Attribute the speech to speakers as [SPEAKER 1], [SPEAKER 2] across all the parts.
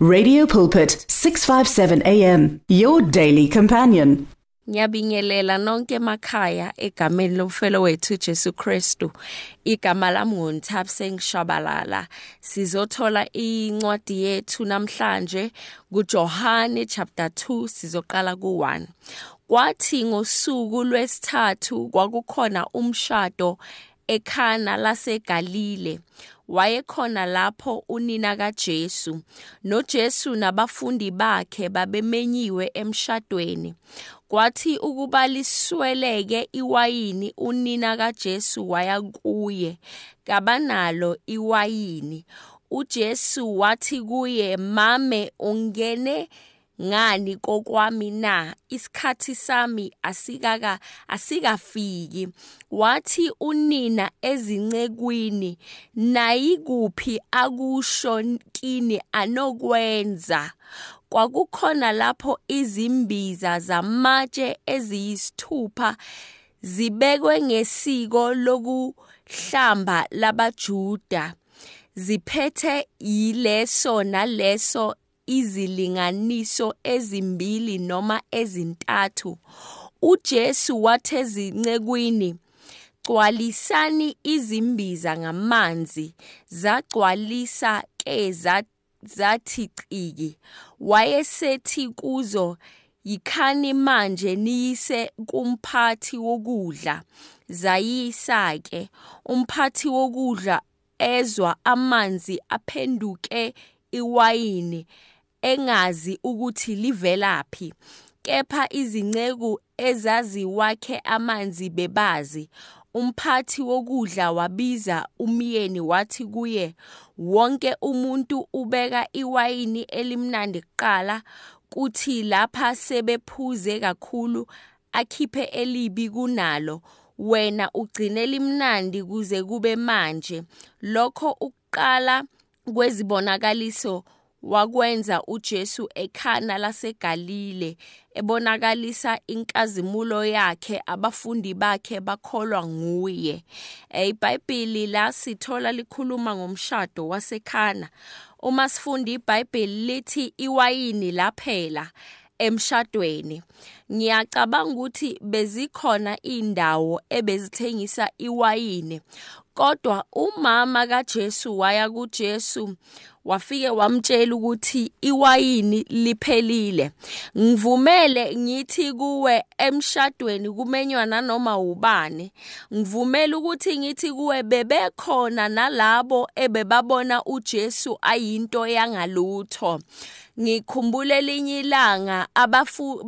[SPEAKER 1] Radio Pulpit 657 AM your daily companion.
[SPEAKER 2] Ngiyabingelela nonke emakhaya egameni lomfelo wethu Jesu Kristu. Igama lami nguNthapse ngishabalala. Sizothola incwadi yethu namhlanje kuJohane chapter 2 sizoqala ku1. Kwathi ngosuku lwesithathu kwakukhona umshado ekhana laseGalile wayekhona lapho unina kaJesu. noJesu nabafundi bakhe babemenyiwe emshadweni. Kwathi ukuba lisweleke iwayini unina kaJesu waya kuye kabanalo iwayini. uJesu wathi kuye mame ungene ngani kokwami na? Isikhathi sami asikaka asikafiki. Wathi unina ezincekwini nayikuphi akusho kini anokwenza? Kwakukhona lapho izimbiza zamatshe eziyisithupha zibekwe ngesiko lokuhlamba labaJuda. Ziphethe yileso naleso izilinganiso ezimbili noma ezintathu. uJesu wathezincekwini gcwalisani izimbiza ngamanzi zagcwalisa ke zathi ciki. Wayesethi kuzo yikhani manje niyise kumphathi wokudla zayisa ke. Umphathi wokudla ezwa amanzi aphenduke iwayini. Engazi ukuthi livelaphi kepha izinceku ezaziwakhe amanzi bebazi umphathi wokudla wabiza umyeni wathi kuye wonke umuntu ubeka iwayini elimnandi kuqala kuthi lapha sebephuze kakhulu akhiphe elibi kunalo wena ugcine limnandi kuze kube manje. Lokho ukuqala kwezibonakaliso wakwenza uJesu ekhana laseGalile ebonakalisa inkazimulo yakhe abafundi bakhe bakholwa nguye. iBhayibheli la sithola likhuluma ngomshado wasekhana. Uma sifunda iBhayibheli lithi iwayini laphela emshadweni. Ngiyacabanga ukuthi bezikhona indawo ebezithengisa iwayini kodwa umama kaJesu waya kuJesu wafike wamtshela ukuthi iwayini liphelile. Ngivumele ngithi kuwe emshadweni kumenywa nanoma ubani. Ngivumela ukuthi ngithi kuwe bebekhona nalabo ebebabona uJesu ayinto yangalutho. Ngikhumbule elinye ilanga abafu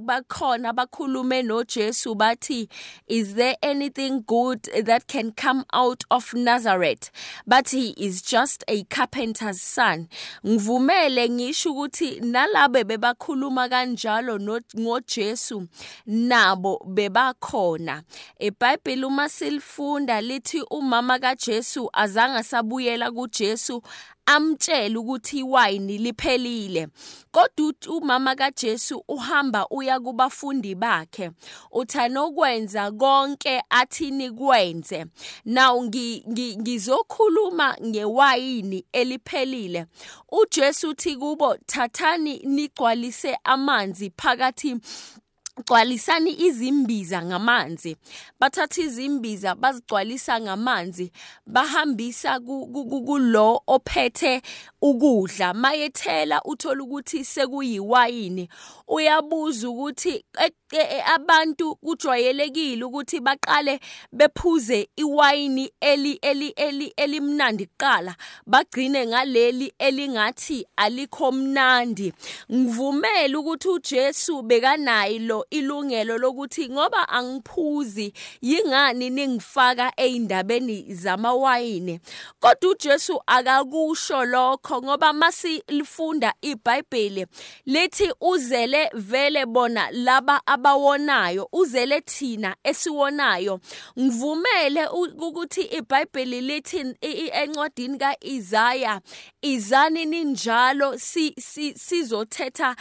[SPEAKER 2] bakhona bakhulume noJesu bathi is there anything good that can come out of Nazareth? But he is just a carpenter's son. Ngivumele ngisho ukuthi nalabe bebakhuluma kanjalo ngoJesu nabo bebakhona. eBhayibheli uma silifunda lithi umama kaJesu azange sabuyela kuJesu amtshela ukuthi iwayini liphelile. Kodwa umama kaJesu uhamba uya kubafundi bakhe uthanokwenza konke athini kwenze. Now ngizokhuluma ngewayini eliphelile. uJesu uthi kubo thathani nigcwalise amanzi phakathi gcwalisani izimbiza ngamanzi. Bathatha izimbiza bazigcwalisa ngamanzi bahambisa kulo ophethe ukudla. Mayethela uthola ukuthi sekuyiwayini. Uyabuza ukuthi abantu kujwayelekile ukuthi baqale bephuze iwayini eli eli eli elimnandi kuqala. Bagcine ngaleli elingathi alikho mnandi. Ngivumela ukuthi uJesu bekanayilo ilungelo lokuthi ngoba angiphuzi yingani ningifaka eindabeni zamawayini? Kodwa uJesu akakusho lokho ngoba masilifunda iBhayibheli lithi uzele vele bona laba abawonayo uzele thina esiwonayo. Ngivumele ukuthi iBhayibheli lithi encwadini kaIsaya izani ninjalo sizothetha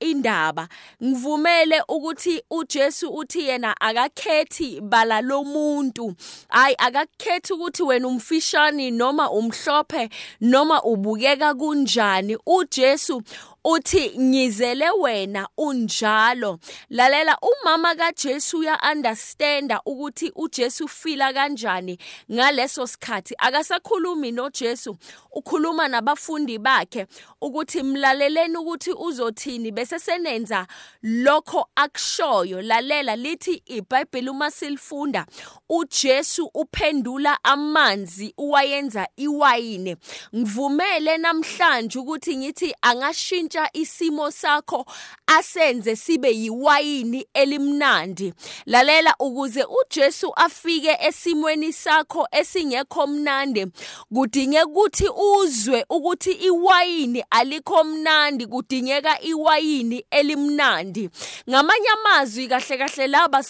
[SPEAKER 2] indaba. Ngivumele ukuthi uJesu uthi yena akakhethi bala lomuntu hayi akakhethi ukuthi wena umfishani noma umhlophe noma ubukeka kunjani. uJesu uthi ngizele wena unjalo. Lalela umama kaJesu uya understanda ukuthi uJesu fila kanjani ngaleso sikhathi. Akasakhulumi noJesu ukhuluma nabafundi bakhe ukuthi mlaleleni ukuthi uzothini? Bese senenza lokho akushoyo. Lalela lithi iBhayibheli uma silifunda uJesu uphendula amanzi uwayenza iwayini. Ngivumele namhlanje ukuthi ngithi angashintsha isimo sakho asenze sibe yiwayini elimnandi. Lalela ukuze uJesu afike esimweni sakho esingekho mnandi. Kudingeka ukuthi uzwe ukuthi iwayini alikho mnandi kudingeka iwayini elimnandi. Ngamanye amazwi kahle kahle laba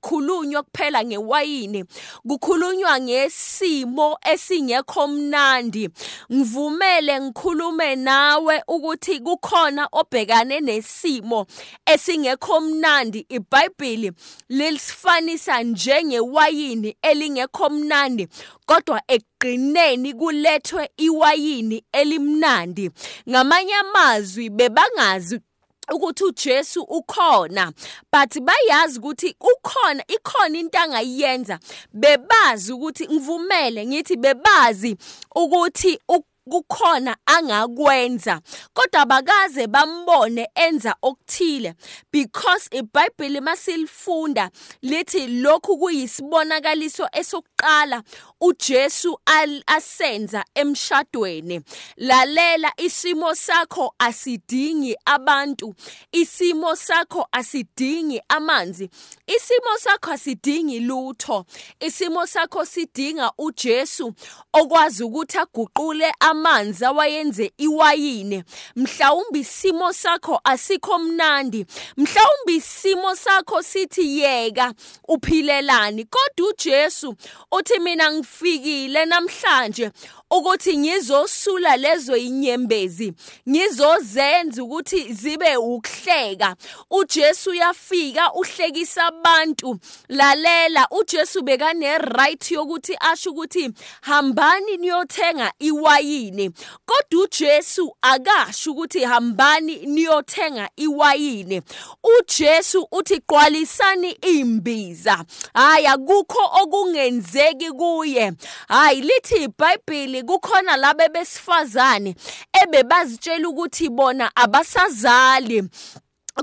[SPEAKER 2] khulunywa kuphela ngewayini. Kukhulunywa ngesimo esingekho mnandi. Ngivumele ngikhulume nawe ukuthi kukhona obhekane nesimo esingekho mnandi. iBhayibheli lisifanisa njengewayini elingekho mnandi kodwa ekugqineni kulethwe iwayini elimnandi. Ngamanye amazwi bebangazi ukuthi uJesu ukhona but bayazi ukuthi ukhona ikhona into angayenza. Bebazi ukuthi ngivumele ngithi bebazi ukuthi kukhona angakwenza. Kodwa bakaze bambone enza okuthile because iBhayibheli masilifunda lithi lokhu kuyisibonakaliso esokuqala uJesu asenza emshadweni. Lalela isimo sakho asidingi abantu isimo sakho asidingi amanzi isimo sakho asidingi lutho isimo sakho sidinga uJesu okwazi ukuthi aguqule amanzi awayenze iwayini. Mhlawumbe isimo sakho asikho mnandi. Mhlawumbe isimo sakho sithi yeka uphilelani. Kodwa uJesu uthi mina ngifikile namhlanje. Ukuthi ngizosula lezo inyembezi ngizozenza ukuthi zibe ukuhleka. uJesu uyafika uhlekisa abantu lalela. uJesu bekane right yokuthi asho ukuthi hambani niyothenga iwayini. Kodwa uJesu akasho ukuthi hambani niyothenga iwayini. uJesu uthi qwalisani imbiza. Hayi akukho okungenzeki kuye. Hayi lithi iBhayibheli kukhona laba besifazane ebebazitshela ukuthi bona abasazali.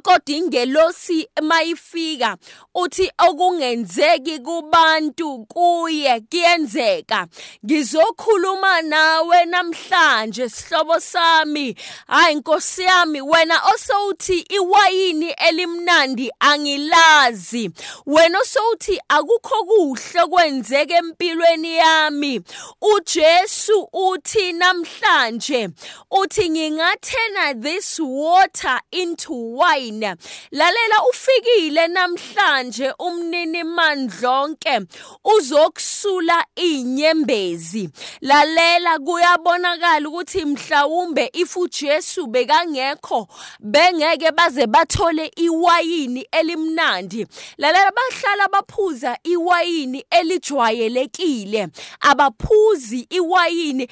[SPEAKER 2] Kodwa ingelosi mayifika uthi okungenzeki kubantu kuye kuyenzeka. Ngizokhuluma nawe namhlanje sihlobo sami. Hayi inkosi yami wena osowuthi iwayini elimnandi angilazi. Wena osowuthi akukho kuhle kwenzeke empilweni yami. uJesu uthi namhlanje uthi ngingathena this water into wine. Wine lalela ufikile namhlanje umnini mandlonke uzokusula inyembezi lalela kuyabonakala ukuthi mhlawumbe if uJesu bekangekho bengeke baze bathole iwayini elimnandi lalela bahlala baphuza iwayini elijwayelekile abaphuzi iwayini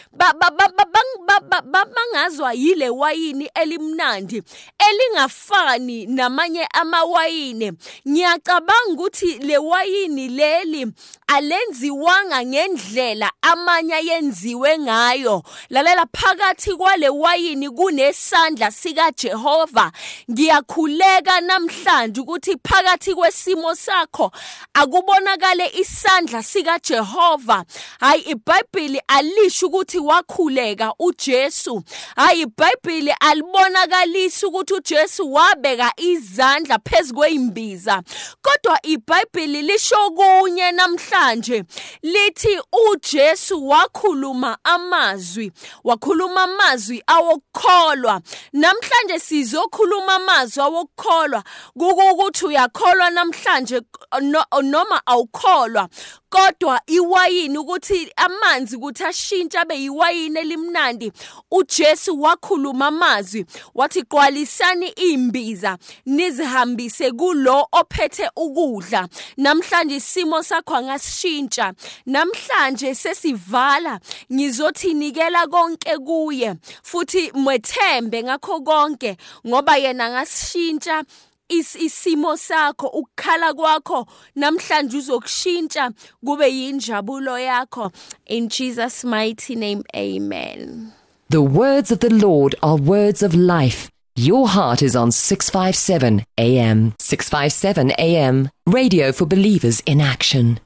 [SPEAKER 2] bangazwa yile wayini elimnandi elingafani namanye amawayini. Ngiyacabanga ukuthi le wayini leli alenziwanga ngendlela amanye yenziwe ngayo. Lalela phakathi kwale wayini kunesandla sika Jehova ngiyakhuleka namhlanje ukuthi phakathi kwesimo sakho akubonakale isandla sika Jehova hayi iBhayibheli alisho ukuthi wakhuleka uJesu. Hayi iBhayibheli alibonakalisa ukuthi uJesu wabeka izandla phezukwembiza kodwa iBhayibheli lisho kunye namhlanje lithi uJesu wakhuluma amazwi wakhuluma amazwi awokukholwa. Namhlanje sizokhuluma amazwi awokukholwa kukuthi uyakholwa namhlanje noma awukholwa. Kodwa iwayini ukuthi amanzi ukuthi ashintshe abe yiwayini elimnandi uJesu wakhuluma amazwi wathi qwalisani imbiza nizihambise kulo ophethe ukudla. Namhlanje isimo sakho angasishintsha namhlanje sesivala ngizothi nikela konke kuye futhi mwethembe ngakho konke ngoba yena ngasishintsha isimo sakho ukukhala kwakho namhlanje uzokushintsha kube yinjabulo yakho. In Jesus mighty name amen.
[SPEAKER 3] The words of the Lord are words of life. Your heart is on 657 AM 657 AM radio for believers in action